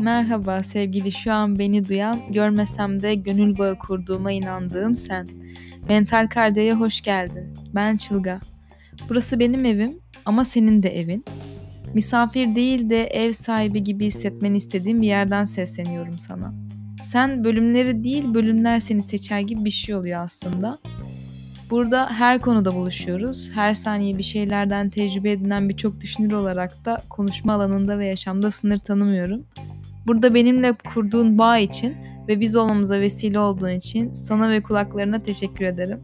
Merhaba sevgili şu an beni duyan, görmesem de gönül bağı kurduğuma inandığım sen. Mental Kardiyo'ya hoş geldin. Ben Çılga. Burası benim evim ama senin de evin. Misafir değil de ev sahibi gibi hissetmeni istediğim bir yerden sesleniyorum sana. Sen bölümleri değil bölümler seni seçer gibi bir şey oluyor aslında. Burada her konuda buluşuyoruz. Her saniye bir şeylerden tecrübe edinen birçok düşünür olarak da konuşma alanında ve yaşamda sınır tanımıyorum. Burada benimle kurduğun bağ için ve biz olmamıza vesile olduğun için sana ve kulaklarına teşekkür ederim.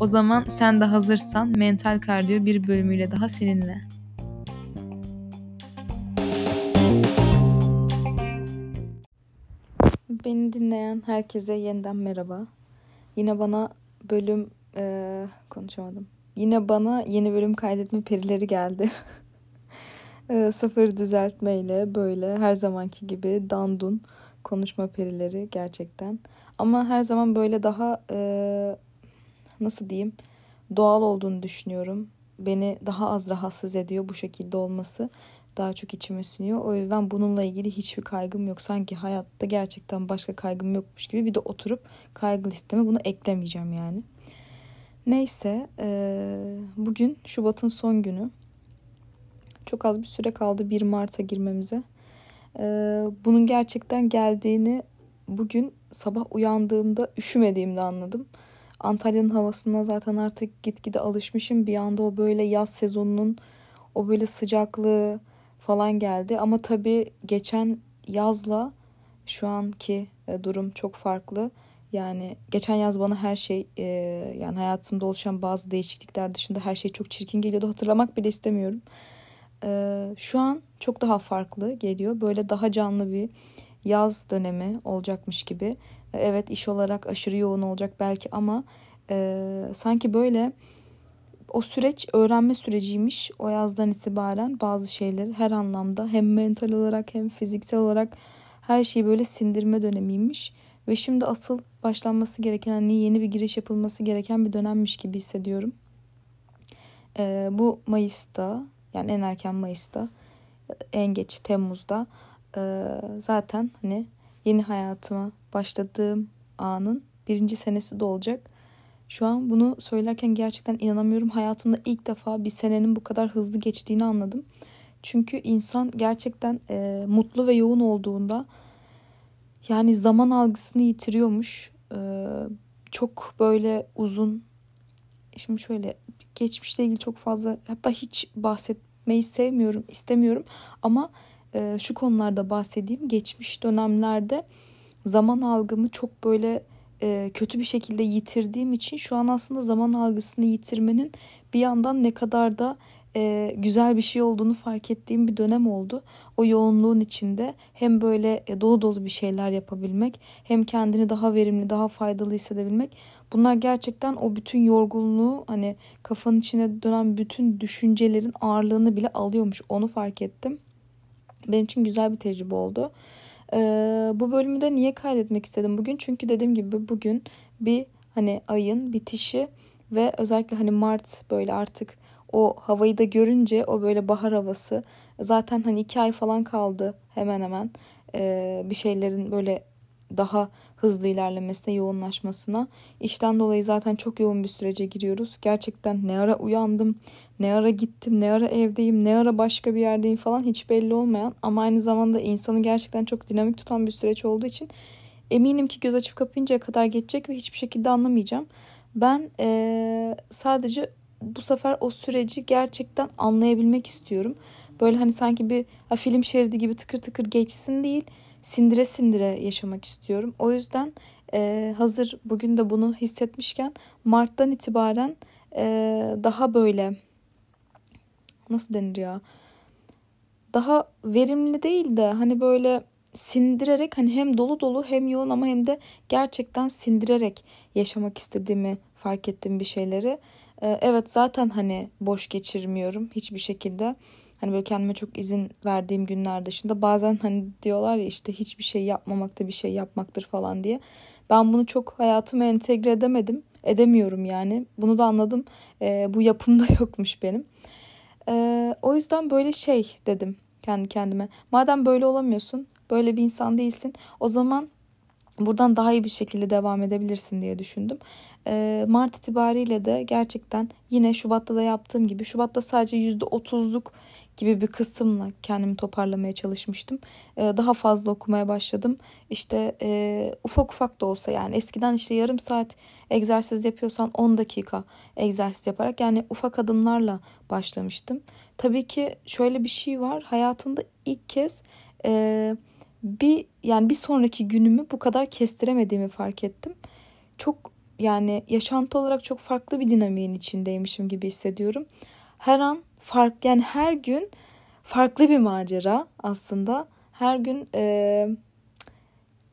O zaman sen de hazırsan Mental Kardiyo bir bölümüyle daha seninle. Beni dinleyen herkese yeniden merhaba. Yine bana bölüm ee, konuşamadım. Yine bana yeni bölüm kaydetme perileri geldi. e, sıfır düzeltmeyle böyle her zamanki gibi dandun konuşma perileri gerçekten. Ama her zaman böyle daha e, nasıl diyeyim doğal olduğunu düşünüyorum. Beni daha az rahatsız ediyor bu şekilde olması. Daha çok içime siniyor. O yüzden bununla ilgili hiçbir kaygım yok. Sanki hayatta gerçekten başka kaygım yokmuş gibi bir de oturup kaygı listeme bunu eklemeyeceğim yani. Neyse bugün Şubat'ın son günü. Çok az bir süre kaldı 1 Mart'a girmemize. Bunun gerçekten geldiğini bugün sabah uyandığımda üşümediğimde anladım. Antalya'nın havasına zaten artık gitgide alışmışım. Bir anda o böyle yaz sezonunun o böyle sıcaklığı falan geldi. Ama tabii geçen yazla şu anki durum çok farklı. Yani geçen yaz bana her şey e, yani hayatımda oluşan bazı değişiklikler dışında her şey çok çirkin geliyordu. Hatırlamak bile istemiyorum. E, şu an çok daha farklı geliyor. Böyle daha canlı bir yaz dönemi olacakmış gibi. E, evet iş olarak aşırı yoğun olacak belki ama e, sanki böyle o süreç öğrenme süreciymiş. O yazdan itibaren bazı şeyleri her anlamda hem mental olarak hem fiziksel olarak her şeyi böyle sindirme dönemiymiş. Ve şimdi asıl başlanması gereken hani yeni bir giriş yapılması gereken bir dönemmiş gibi hissediyorum. Ee, bu Mayıs'ta yani en erken Mayıs'ta en geç Temmuz'da e, zaten hani yeni hayatıma başladığım anın birinci senesi de olacak. Şu an bunu söylerken gerçekten inanamıyorum. Hayatımda ilk defa bir senenin bu kadar hızlı geçtiğini anladım. Çünkü insan gerçekten e, mutlu ve yoğun olduğunda yani zaman algısını yitiriyormuş. Ee, çok böyle uzun. Şimdi şöyle geçmişle ilgili çok fazla hatta hiç bahsetmeyi sevmiyorum, istemiyorum. Ama e, şu konularda bahsedeyim. Geçmiş dönemlerde zaman algımı çok böyle e, kötü bir şekilde yitirdiğim için şu an aslında zaman algısını yitirmenin bir yandan ne kadar da e, güzel bir şey olduğunu fark ettiğim bir dönem oldu. O yoğunluğun içinde hem böyle e, dolu dolu bir şeyler yapabilmek hem kendini daha verimli, daha faydalı hissedebilmek. Bunlar gerçekten o bütün yorgunluğu hani kafanın içine dönen bütün düşüncelerin ağırlığını bile alıyormuş. Onu fark ettim. Benim için güzel bir tecrübe oldu. Ee, bu bölümü de niye kaydetmek istedim bugün? Çünkü dediğim gibi bugün bir hani ayın bitişi ve özellikle hani Mart böyle artık o havayı da görünce o böyle bahar havası zaten hani iki ay falan kaldı hemen hemen ee, bir şeylerin böyle daha hızlı ilerlemesine, yoğunlaşmasına. İşten dolayı zaten çok yoğun bir sürece giriyoruz. Gerçekten ne ara uyandım, ne ara gittim, ne ara evdeyim, ne ara başka bir yerdeyim falan hiç belli olmayan ama aynı zamanda insanı gerçekten çok dinamik tutan bir süreç olduğu için eminim ki göz açıp kapayıncaya kadar geçecek ve hiçbir şekilde anlamayacağım. Ben ee, sadece bu sefer o süreci gerçekten anlayabilmek istiyorum. Böyle hani sanki bir ha, film şeridi gibi tıkır tıkır geçsin değil, sindire sindire yaşamak istiyorum. O yüzden e, hazır bugün de bunu hissetmişken Mart'tan itibaren e, daha böyle nasıl denir ya? Daha verimli değil de hani böyle sindirerek hani hem dolu dolu hem yoğun ama hem de gerçekten sindirerek yaşamak istediğimi fark ettim bir şeyleri. Ee, evet zaten hani boş geçirmiyorum hiçbir şekilde. Hani böyle kendime çok izin verdiğim günler dışında bazen hani diyorlar ya işte hiçbir şey yapmamak da bir şey yapmaktır falan diye. Ben bunu çok hayatıma entegre edemedim. Edemiyorum yani. Bunu da anladım. E, bu yapımda yokmuş benim. Ee, o yüzden böyle şey dedim kendi kendime. Madem böyle olamıyorsun, böyle bir insan değilsin. O zaman buradan daha iyi bir şekilde devam edebilirsin diye düşündüm. Ee, Mart itibariyle de gerçekten yine Şubat'ta da yaptığım gibi Şubat'ta sadece %30'luk gibi bir kısımla kendimi toparlamaya çalışmıştım. Ee, daha fazla okumaya başladım. İşte e, ufak ufak da olsa yani eskiden işte yarım saat egzersiz yapıyorsan 10 dakika egzersiz yaparak yani ufak adımlarla başlamıştım. Tabii ki şöyle bir şey var. Hayatımda ilk kez e, bir yani bir sonraki günümü bu kadar kestiremediğimi fark ettim. Çok yani yaşantı olarak çok farklı bir dinamiğin içindeymişim gibi hissediyorum. Her an fark yani her gün farklı bir macera aslında. Her gün e,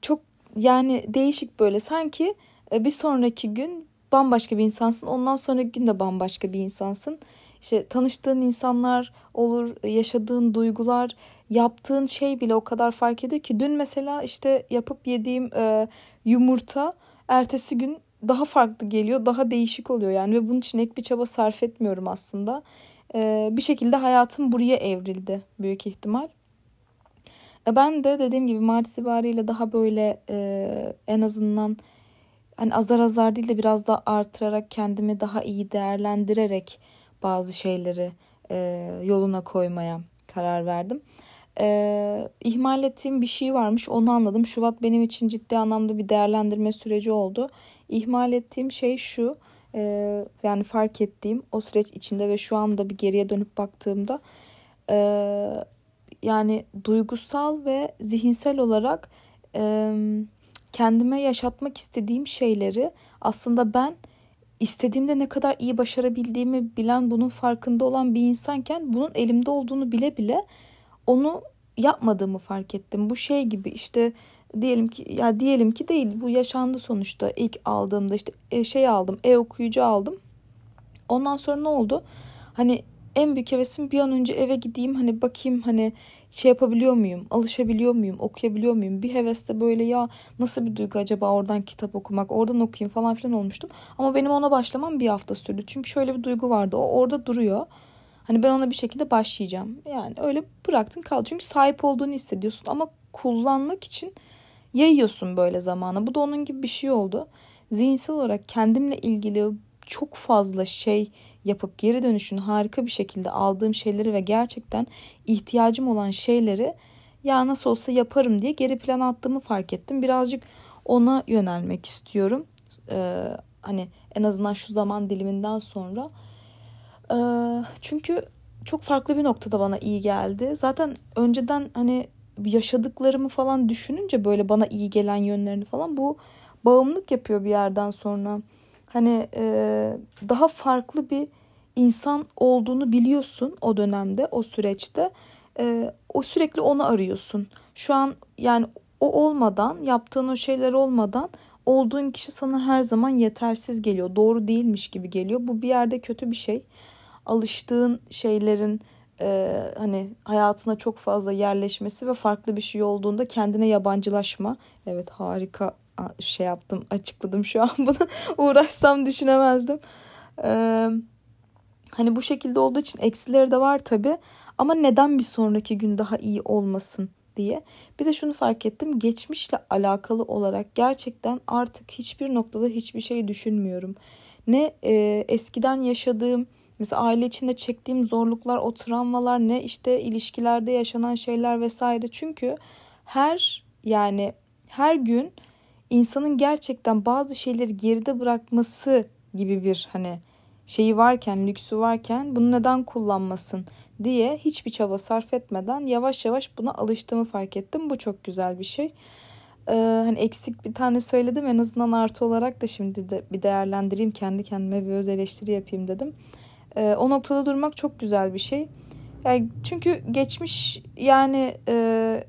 çok yani değişik böyle sanki e, bir sonraki gün bambaşka bir insansın. Ondan sonraki gün de bambaşka bir insansın. İşte tanıştığın insanlar olur, yaşadığın duygular, yaptığın şey bile o kadar fark ediyor ki dün mesela işte yapıp yediğim e, yumurta ertesi gün daha farklı geliyor, daha değişik oluyor yani ve bunun için ek bir çaba sarf etmiyorum aslında. E, bir şekilde hayatım buraya evrildi büyük ihtimal. E, ben de dediğim gibi Mart itibariyle daha böyle e, en azından hani azar azar değil de biraz da artırarak kendimi daha iyi değerlendirerek bazı şeyleri e, yoluna koymaya karar verdim. E, ihmal ettiğim bir şey varmış onu anladım. Şubat benim için ciddi anlamda bir değerlendirme süreci oldu. İhmal ettiğim şey şu e, yani fark ettiğim o süreç içinde ve şu anda bir geriye dönüp baktığımda e, yani duygusal ve zihinsel olarak e, kendime yaşatmak istediğim şeyleri aslında ben istediğimde ne kadar iyi başarabildiğimi bilen, bunun farkında olan bir insanken bunun elimde olduğunu bile bile onu yapmadığımı fark ettim. Bu şey gibi işte diyelim ki ya diyelim ki değil bu yaşandı sonuçta ilk aldığımda işte e, şey aldım e-okuyucu aldım. Ondan sonra ne oldu? Hani en büyük hevesim bir an önce eve gideyim hani bakayım hani şey yapabiliyor muyum, alışabiliyor muyum, okuyabiliyor muyum? Bir heveste böyle ya nasıl bir duygu acaba oradan kitap okumak, oradan okuyayım falan filan olmuştum. Ama benim ona başlamam bir hafta sürdü. Çünkü şöyle bir duygu vardı. O orada duruyor. Hani ben ona bir şekilde başlayacağım. Yani öyle bıraktın kaldı. Çünkü sahip olduğunu hissediyorsun ama kullanmak için yayıyorsun böyle zamanı. Bu da onun gibi bir şey oldu. Zihinsel olarak kendimle ilgili çok fazla şey yapıp geri dönüşünü harika bir şekilde aldığım şeyleri ve gerçekten ihtiyacım olan şeyleri ya nasıl olsa yaparım diye geri plan attığımı fark ettim. Birazcık ona yönelmek istiyorum. Ee, hani en azından şu zaman diliminden sonra. Çünkü çok farklı bir noktada bana iyi geldi. Zaten önceden hani yaşadıklarımı falan düşününce böyle bana iyi gelen yönlerini falan bu bağımlılık yapıyor bir yerden sonra. Hani e, daha farklı bir insan olduğunu biliyorsun o dönemde, o süreçte. E, o sürekli onu arıyorsun. Şu an yani o olmadan, yaptığın o şeyler olmadan olduğun kişi sana her zaman yetersiz geliyor. Doğru değilmiş gibi geliyor. Bu bir yerde kötü bir şey. Alıştığın şeylerin e, hani hayatına çok fazla yerleşmesi ve farklı bir şey olduğunda kendine yabancılaşma. Evet harika şey yaptım açıkladım şu an bunu uğraşsam düşünemezdim. Ee, hani bu şekilde olduğu için eksileri de var tabi ama neden bir sonraki gün daha iyi olmasın diye. Bir de şunu fark ettim geçmişle alakalı olarak gerçekten artık hiçbir noktada hiçbir şey düşünmüyorum. Ne e, eskiden yaşadığım mesela aile içinde çektiğim zorluklar, o travmalar ne işte ilişkilerde yaşanan şeyler vesaire. Çünkü her yani her gün insanın gerçekten bazı şeyleri geride bırakması gibi bir hani şeyi varken, lüksü varken bunu neden kullanmasın diye hiçbir çaba sarf etmeden yavaş yavaş buna alıştığımı fark ettim. Bu çok güzel bir şey. Ee, hani eksik bir tane söyledim en azından artı olarak da şimdi de bir değerlendireyim kendi kendime bir öz eleştiri yapayım dedim. Ee, o noktada durmak çok güzel bir şey. Yani çünkü geçmiş yani e,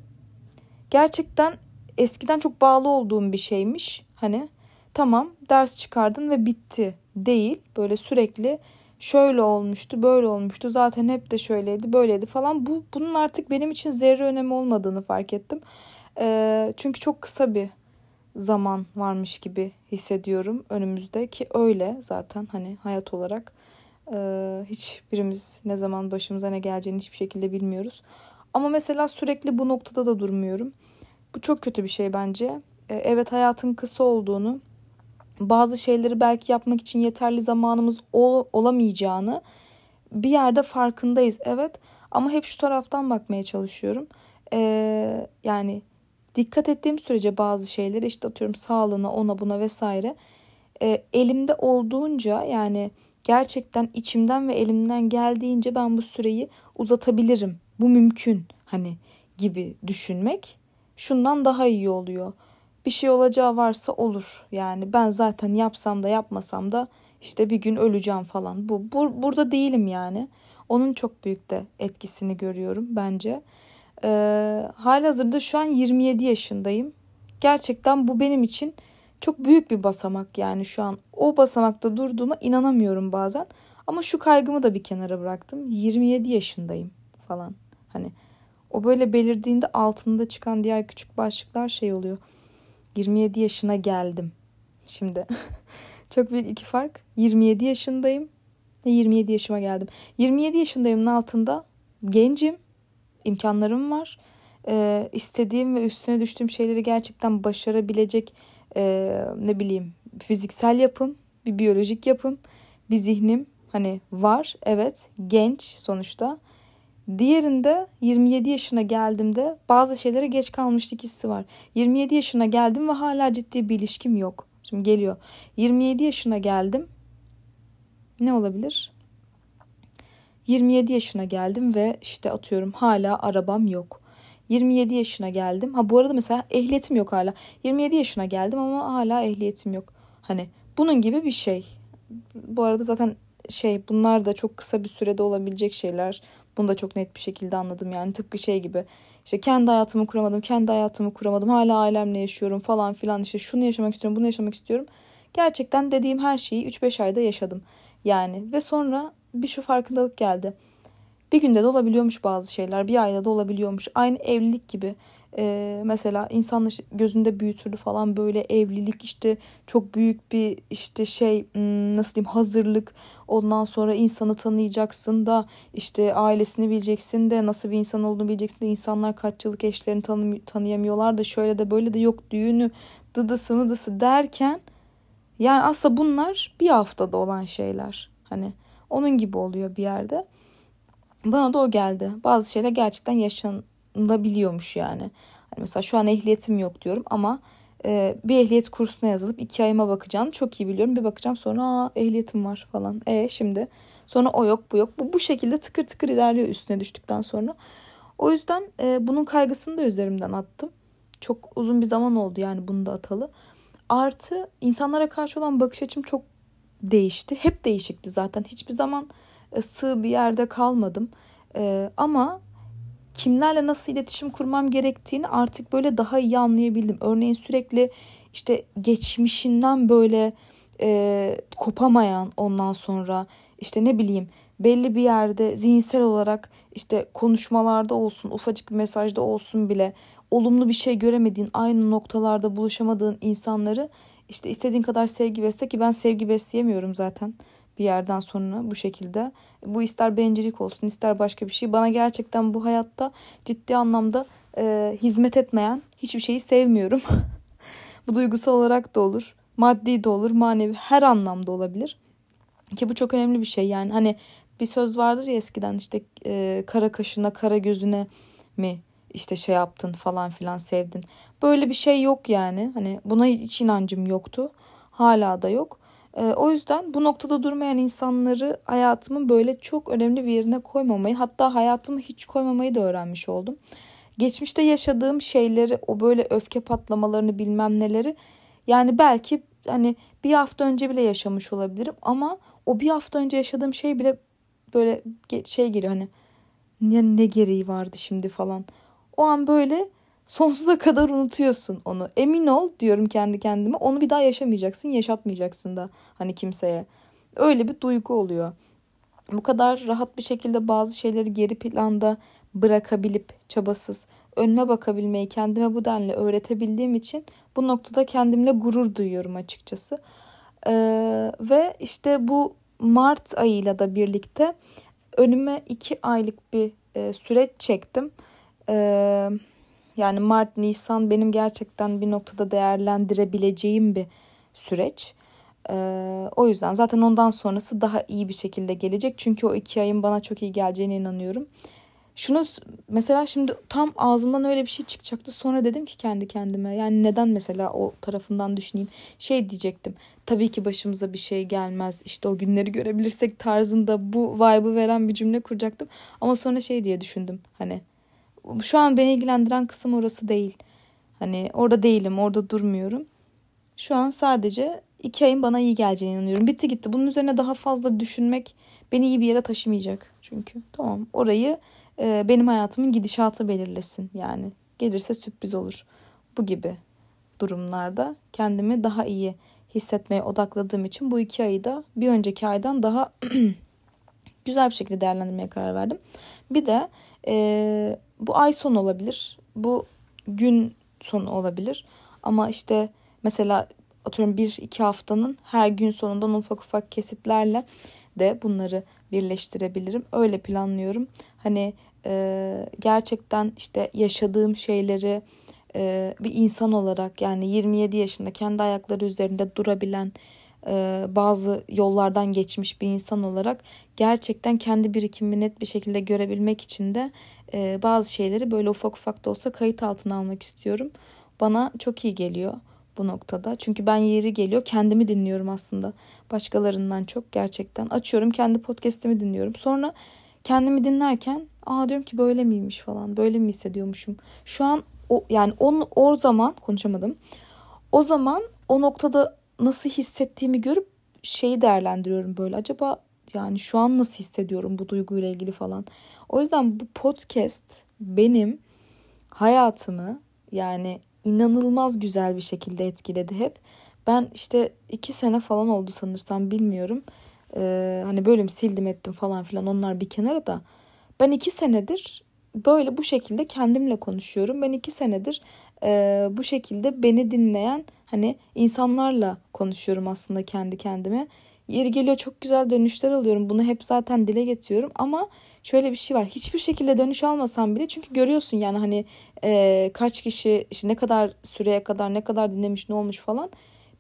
gerçekten eskiden çok bağlı olduğum bir şeymiş. Hani tamam ders çıkardın ve bitti değil. Böyle sürekli şöyle olmuştu, böyle olmuştu. Zaten hep de şöyleydi, böyleydi falan. Bu bunun artık benim için zerre önemi olmadığını fark ettim. E, çünkü çok kısa bir zaman varmış gibi hissediyorum önümüzde ki öyle zaten hani hayat olarak Ee, hiçbirimiz ne zaman başımıza ne geleceğini hiçbir şekilde bilmiyoruz. Ama mesela sürekli bu noktada da durmuyorum. Bu çok kötü bir şey bence. Ee, evet hayatın kısa olduğunu, bazı şeyleri belki yapmak için yeterli zamanımız ol, olamayacağını bir yerde farkındayız. Evet ama hep şu taraftan bakmaya çalışıyorum. Ee, yani dikkat ettiğim sürece bazı şeyleri işte atıyorum sağlığına ona buna vesaire e, elimde olduğunca yani gerçekten içimden ve elimden geldiğince ben bu süreyi uzatabilirim. Bu mümkün hani gibi düşünmek şundan daha iyi oluyor. Bir şey olacağı varsa olur. Yani ben zaten yapsam da yapmasam da işte bir gün öleceğim falan. Bu, bu burada değilim yani. Onun çok büyük de etkisini görüyorum bence. Ee, halihazırda şu an 27 yaşındayım. Gerçekten bu benim için çok büyük bir basamak yani şu an o basamakta durduğuma inanamıyorum bazen. Ama şu kaygımı da bir kenara bıraktım. 27 yaşındayım falan. Hani o böyle belirdiğinde altında çıkan diğer küçük başlıklar şey oluyor. 27 yaşına geldim. Şimdi çok büyük iki fark. 27 yaşındayım ve 27 yaşıma geldim. 27 yaşındayımın altında gencim, imkanlarım var. Ee, istediğim ve üstüne düştüğüm şeyleri gerçekten başarabilecek e, ne bileyim fiziksel yapım, bir biyolojik yapım, bir zihnim hani var. Evet, genç sonuçta. Diğerinde 27 yaşına geldiğimde bazı şeylere geç kalmışlık hissi var. 27 yaşına geldim ve hala ciddi bir ilişkim yok. Şimdi geliyor. 27 yaşına geldim. Ne olabilir? 27 yaşına geldim ve işte atıyorum hala arabam yok. 27 yaşına geldim. Ha bu arada mesela ehliyetim yok hala. 27 yaşına geldim ama hala ehliyetim yok. Hani bunun gibi bir şey. Bu arada zaten şey bunlar da çok kısa bir sürede olabilecek şeyler. Bunu da çok net bir şekilde anladım yani tıpkı şey gibi. İşte kendi hayatımı kuramadım, kendi hayatımı kuramadım. Hala ailemle yaşıyorum falan filan. İşte şunu yaşamak istiyorum, bunu yaşamak istiyorum. Gerçekten dediğim her şeyi 3-5 ayda yaşadım. Yani ve sonra bir şu farkındalık geldi. Bir günde de olabiliyormuş bazı şeyler. Bir ayda da olabiliyormuş. Aynı evlilik gibi. Ee, mesela insanlar gözünde büyütürdü falan böyle evlilik işte çok büyük bir işte şey hmm, nasıl diyeyim hazırlık ondan sonra insanı tanıyacaksın da işte ailesini bileceksin de nasıl bir insan olduğunu bileceksin de insanlar kaç yıllık eşlerini tanı tanıyamıyorlar da şöyle de böyle de yok düğünü dıdısı mıdısı derken yani aslında bunlar bir haftada olan şeyler hani onun gibi oluyor bir yerde. Bana da o geldi. Bazı şeyler gerçekten yaşanabiliyormuş yani. Hani mesela şu an ehliyetim yok diyorum ama e, bir ehliyet kursuna yazılıp iki ayıma bakacağım. Çok iyi biliyorum. Bir bakacağım sonra aa ehliyetim var falan. E şimdi sonra o yok bu yok. Bu bu şekilde tıkır tıkır ilerliyor üstüne düştükten sonra. O yüzden e, bunun kaygısını da üzerimden attım. Çok uzun bir zaman oldu yani bunu da atalı. Artı insanlara karşı olan bakış açım çok değişti. Hep değişikti zaten. Hiçbir zaman sığ bir yerde kalmadım. E, ama kimlerle nasıl iletişim kurmam gerektiğini artık böyle daha iyi anlayabildim. Örneğin sürekli işte geçmişinden böyle e, kopamayan ondan sonra işte ne bileyim belli bir yerde zihinsel olarak işte konuşmalarda olsun ufacık bir mesajda olsun bile olumlu bir şey göremediğin aynı noktalarda buluşamadığın insanları işte istediğin kadar sevgi besle ki ben sevgi besleyemiyorum zaten bir yerden sonra bu şekilde. Bu ister bencillik olsun ister başka bir şey. Bana gerçekten bu hayatta ciddi anlamda e, hizmet etmeyen hiçbir şeyi sevmiyorum. bu duygusal olarak da olur. Maddi de olur, manevi her anlamda olabilir. Ki bu çok önemli bir şey. Yani hani bir söz vardır ya eskiden işte e, kara kaşına, kara gözüne mi işte şey yaptın falan filan sevdin. Böyle bir şey yok yani. Hani buna hiç inancım yoktu. Hala da yok. E, o yüzden bu noktada durmayan insanları hayatımın böyle çok önemli bir yerine koymamayı hatta hayatımı hiç koymamayı da öğrenmiş oldum. Geçmişte yaşadığım şeyleri o böyle öfke patlamalarını bilmem neleri yani belki hani bir hafta önce bile yaşamış olabilirim ama o bir hafta önce yaşadığım şey bile böyle şey geliyor hani ne, ne gereği vardı şimdi falan. O an böyle sonsuza kadar unutuyorsun onu. Emin ol diyorum kendi kendime. Onu bir daha yaşamayacaksın, yaşatmayacaksın da hani kimseye. Öyle bir duygu oluyor. Bu kadar rahat bir şekilde bazı şeyleri geri planda bırakabilip çabasız önüme bakabilmeyi kendime bu denli öğretebildiğim için bu noktada kendimle gurur duyuyorum açıkçası. Ee, ve işte bu Mart ayıyla da birlikte önüme iki aylık bir e, süreç çektim. E, yani Mart, Nisan benim gerçekten bir noktada değerlendirebileceğim bir süreç. E, o yüzden zaten ondan sonrası daha iyi bir şekilde gelecek. Çünkü o iki ayın bana çok iyi geleceğine inanıyorum. Şunu mesela şimdi tam ağzımdan öyle bir şey çıkacaktı. Sonra dedim ki kendi kendime yani neden mesela o tarafından düşüneyim. Şey diyecektim. Tabii ki başımıza bir şey gelmez. İşte o günleri görebilirsek tarzında bu vibe'ı veren bir cümle kuracaktım. Ama sonra şey diye düşündüm. Hani şu an beni ilgilendiren kısım orası değil. Hani orada değilim, orada durmuyorum. Şu an sadece iki ayın bana iyi geleceğine inanıyorum. Bitti gitti. Bunun üzerine daha fazla düşünmek beni iyi bir yere taşımayacak. Çünkü tamam orayı e, benim hayatımın gidişatı belirlesin. Yani gelirse sürpriz olur. Bu gibi durumlarda kendimi daha iyi hissetmeye odakladığım için bu iki ayı da bir önceki aydan daha güzel bir şekilde değerlendirmeye karar verdim. Bir de e, bu ay sonu olabilir. Bu gün sonu olabilir. Ama işte mesela atıyorum bir iki haftanın her gün sonundan ufak ufak kesitlerle de bunları birleştirebilirim. Öyle planlıyorum. Hani e, gerçekten işte yaşadığım şeyleri e, bir insan olarak yani 27 yaşında kendi ayakları üzerinde durabilen e, bazı yollardan geçmiş bir insan olarak gerçekten kendi birikimimi net bir şekilde görebilmek için de e, bazı şeyleri böyle ufak ufak da olsa kayıt altına almak istiyorum. Bana çok iyi geliyor bu noktada. Çünkü ben yeri geliyor kendimi dinliyorum aslında. Başkalarından çok gerçekten. Açıyorum kendi podcast'imi dinliyorum. Sonra kendimi dinlerken aa diyorum ki böyle miymiş falan. Böyle mi hissediyormuşum. Şu an o yani on, o zaman konuşamadım. O zaman o noktada nasıl hissettiğimi görüp şeyi değerlendiriyorum böyle. Acaba yani şu an nasıl hissediyorum bu duyguyla ilgili falan. O yüzden bu podcast benim hayatımı yani inanılmaz güzel bir şekilde etkiledi hep. Ben işte iki sene falan oldu sanırsam bilmiyorum. Ee, hani bölüm sildim ettim falan filan onlar bir kenara da. Ben iki senedir böyle bu şekilde kendimle konuşuyorum. Ben iki senedir e, bu şekilde beni dinleyen hani insanlarla konuşuyorum aslında kendi kendime. Yeri geliyor çok güzel dönüşler alıyorum. Bunu hep zaten dile getiriyorum ama şöyle bir şey var. Hiçbir şekilde dönüş almasam bile çünkü görüyorsun yani hani e, kaç kişi işte ne kadar süreye kadar ne kadar dinlemiş ne olmuş falan.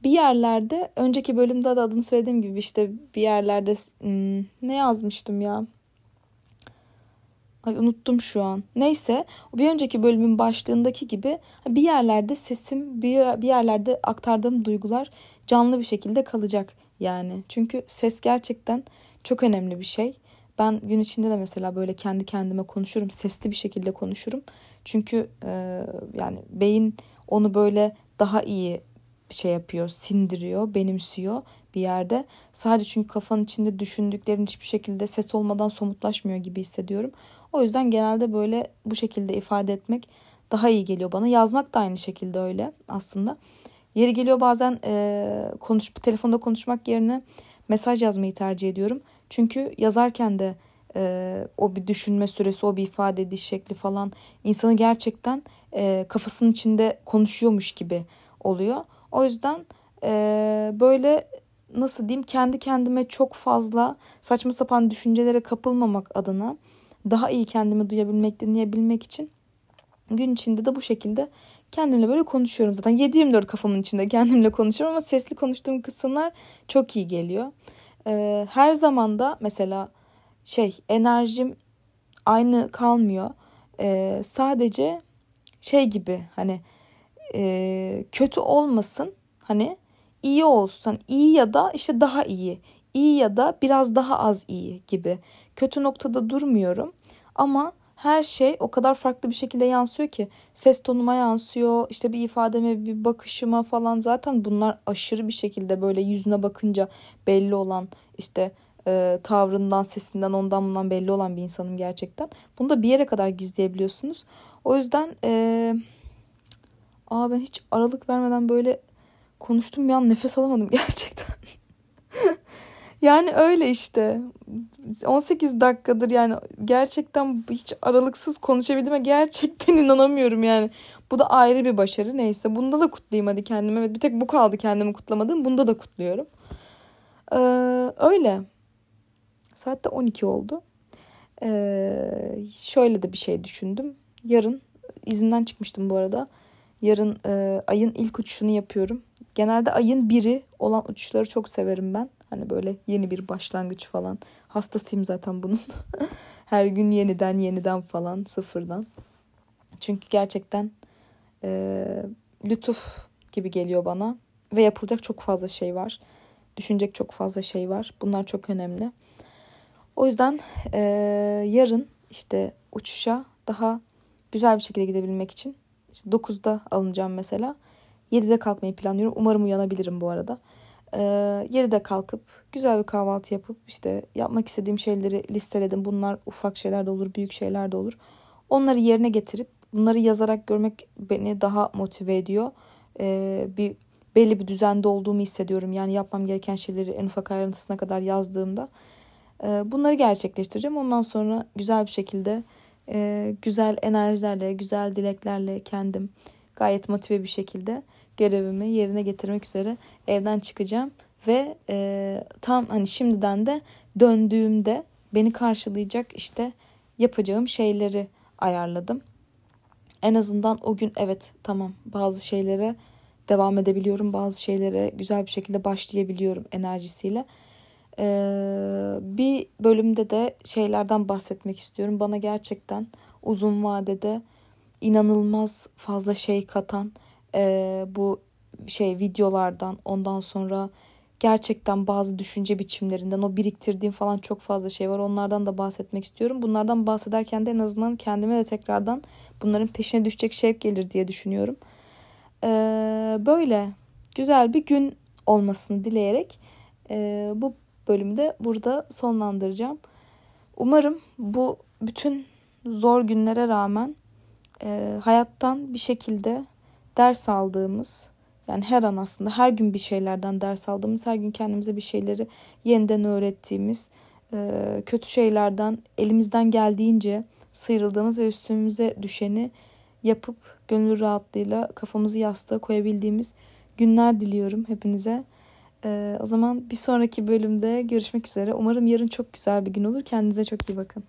Bir yerlerde önceki bölümde de adını söylediğim gibi işte bir yerlerde hmm, ne yazmıştım ya Ay unuttum şu an. Neyse bir önceki bölümün başlığındaki gibi bir yerlerde sesim bir, bir yerlerde aktardığım duygular canlı bir şekilde kalacak yani. Çünkü ses gerçekten çok önemli bir şey. Ben gün içinde de mesela böyle kendi kendime konuşurum. Sesli bir şekilde konuşurum. Çünkü e, yani beyin onu böyle daha iyi şey yapıyor, sindiriyor, benimsiyor bir yerde. Sadece çünkü kafanın içinde düşündüklerin hiçbir şekilde ses olmadan somutlaşmıyor gibi hissediyorum. O yüzden genelde böyle bu şekilde ifade etmek daha iyi geliyor bana. Yazmak da aynı şekilde öyle aslında. Yeri geliyor bazen e, konuş, telefonda konuşmak yerine mesaj yazmayı tercih ediyorum. Çünkü yazarken de e, o bir düşünme süresi, o bir ifade ediş şekli falan insanı gerçekten e, kafasının içinde konuşuyormuş gibi oluyor. O yüzden e, böyle nasıl diyeyim kendi kendime çok fazla saçma sapan düşüncelere kapılmamak adına daha iyi kendimi duyabilmek, dinleyebilmek için gün içinde de bu şekilde kendimle böyle konuşuyorum. Zaten 7-24 kafamın içinde kendimle konuşuyorum ama sesli konuştuğum kısımlar çok iyi geliyor. Ee, her zaman da mesela şey enerjim aynı kalmıyor. Ee, sadece şey gibi hani e, kötü olmasın hani iyi olsun. iyi ya da işte daha iyi. iyi ya da biraz daha az iyi gibi. Kötü noktada durmuyorum. Ama her şey o kadar farklı bir şekilde yansıyor ki. Ses tonuma yansıyor işte bir ifademe bir bakışıma falan. Zaten bunlar aşırı bir şekilde böyle yüzüne bakınca belli olan işte e, tavrından sesinden ondan bundan belli olan bir insanım gerçekten. Bunu da bir yere kadar gizleyebiliyorsunuz. O yüzden e, aa ben hiç aralık vermeden böyle konuştum. Bir an nefes alamadım gerçekten yani öyle işte. 18 dakikadır yani gerçekten hiç aralıksız konuşabildiğime gerçekten inanamıyorum yani. Bu da ayrı bir başarı neyse. Bunda da kutlayayım hadi kendime. Bir tek bu kaldı kendimi kutlamadığım. Bunda da kutluyorum. Ee, öyle. Saat de 12 oldu. Ee, şöyle de bir şey düşündüm. Yarın izinden çıkmıştım bu arada. Yarın e, ayın ilk uçuşunu yapıyorum. Genelde ayın biri olan uçuşları çok severim ben. Hani böyle yeni bir başlangıç falan. Hastasıyım zaten bunun. Her gün yeniden yeniden falan sıfırdan. Çünkü gerçekten e, lütuf gibi geliyor bana. Ve yapılacak çok fazla şey var. Düşünecek çok fazla şey var. Bunlar çok önemli. O yüzden e, yarın işte uçuşa daha güzel bir şekilde gidebilmek için işte 9'da alınacağım mesela. 7'de kalkmayı planlıyorum. Umarım uyanabilirim bu arada. Ee, 7'de kalkıp güzel bir kahvaltı yapıp işte yapmak istediğim şeyleri listeledim. Bunlar ufak şeyler de olur, büyük şeyler de olur. Onları yerine getirip bunları yazarak görmek beni daha motive ediyor. Ee, bir belli bir düzende olduğumu hissediyorum. Yani yapmam gereken şeyleri en ufak ayrıntısına kadar yazdığımda. Ee, bunları gerçekleştireceğim. Ondan sonra güzel bir şekilde e, güzel enerjilerle, güzel dileklerle kendim gayet motive bir şekilde görevimi yerine getirmek üzere evden çıkacağım ve e, tam hani şimdiden de döndüğümde beni karşılayacak işte yapacağım şeyleri ayarladım. En azından o gün evet tamam bazı şeylere devam edebiliyorum. Bazı şeylere güzel bir şekilde başlayabiliyorum enerjisiyle. Ee, bir bölümde de şeylerden bahsetmek istiyorum. Bana gerçekten uzun vadede inanılmaz fazla şey katan e, bu şey videolardan ondan sonra gerçekten bazı düşünce biçimlerinden o biriktirdiğim falan çok fazla şey var. Onlardan da bahsetmek istiyorum. Bunlardan bahsederken de en azından kendime de tekrardan bunların peşine düşecek şevk gelir diye düşünüyorum. Ee, böyle güzel bir gün olmasını dileyerek e, bu bölümü de burada sonlandıracağım. Umarım bu bütün zor günlere rağmen e, hayattan bir şekilde ders aldığımız yani her an aslında her gün bir şeylerden ders aldığımız, her gün kendimize bir şeyleri yeniden öğrettiğimiz, e, kötü şeylerden elimizden geldiğince sıyrıldığımız ve üstümüze düşeni yapıp gönül rahatlığıyla kafamızı yastığa koyabildiğimiz günler diliyorum hepinize. Ee, o zaman bir sonraki bölümde görüşmek üzere. Umarım yarın çok güzel bir gün olur. Kendinize çok iyi bakın.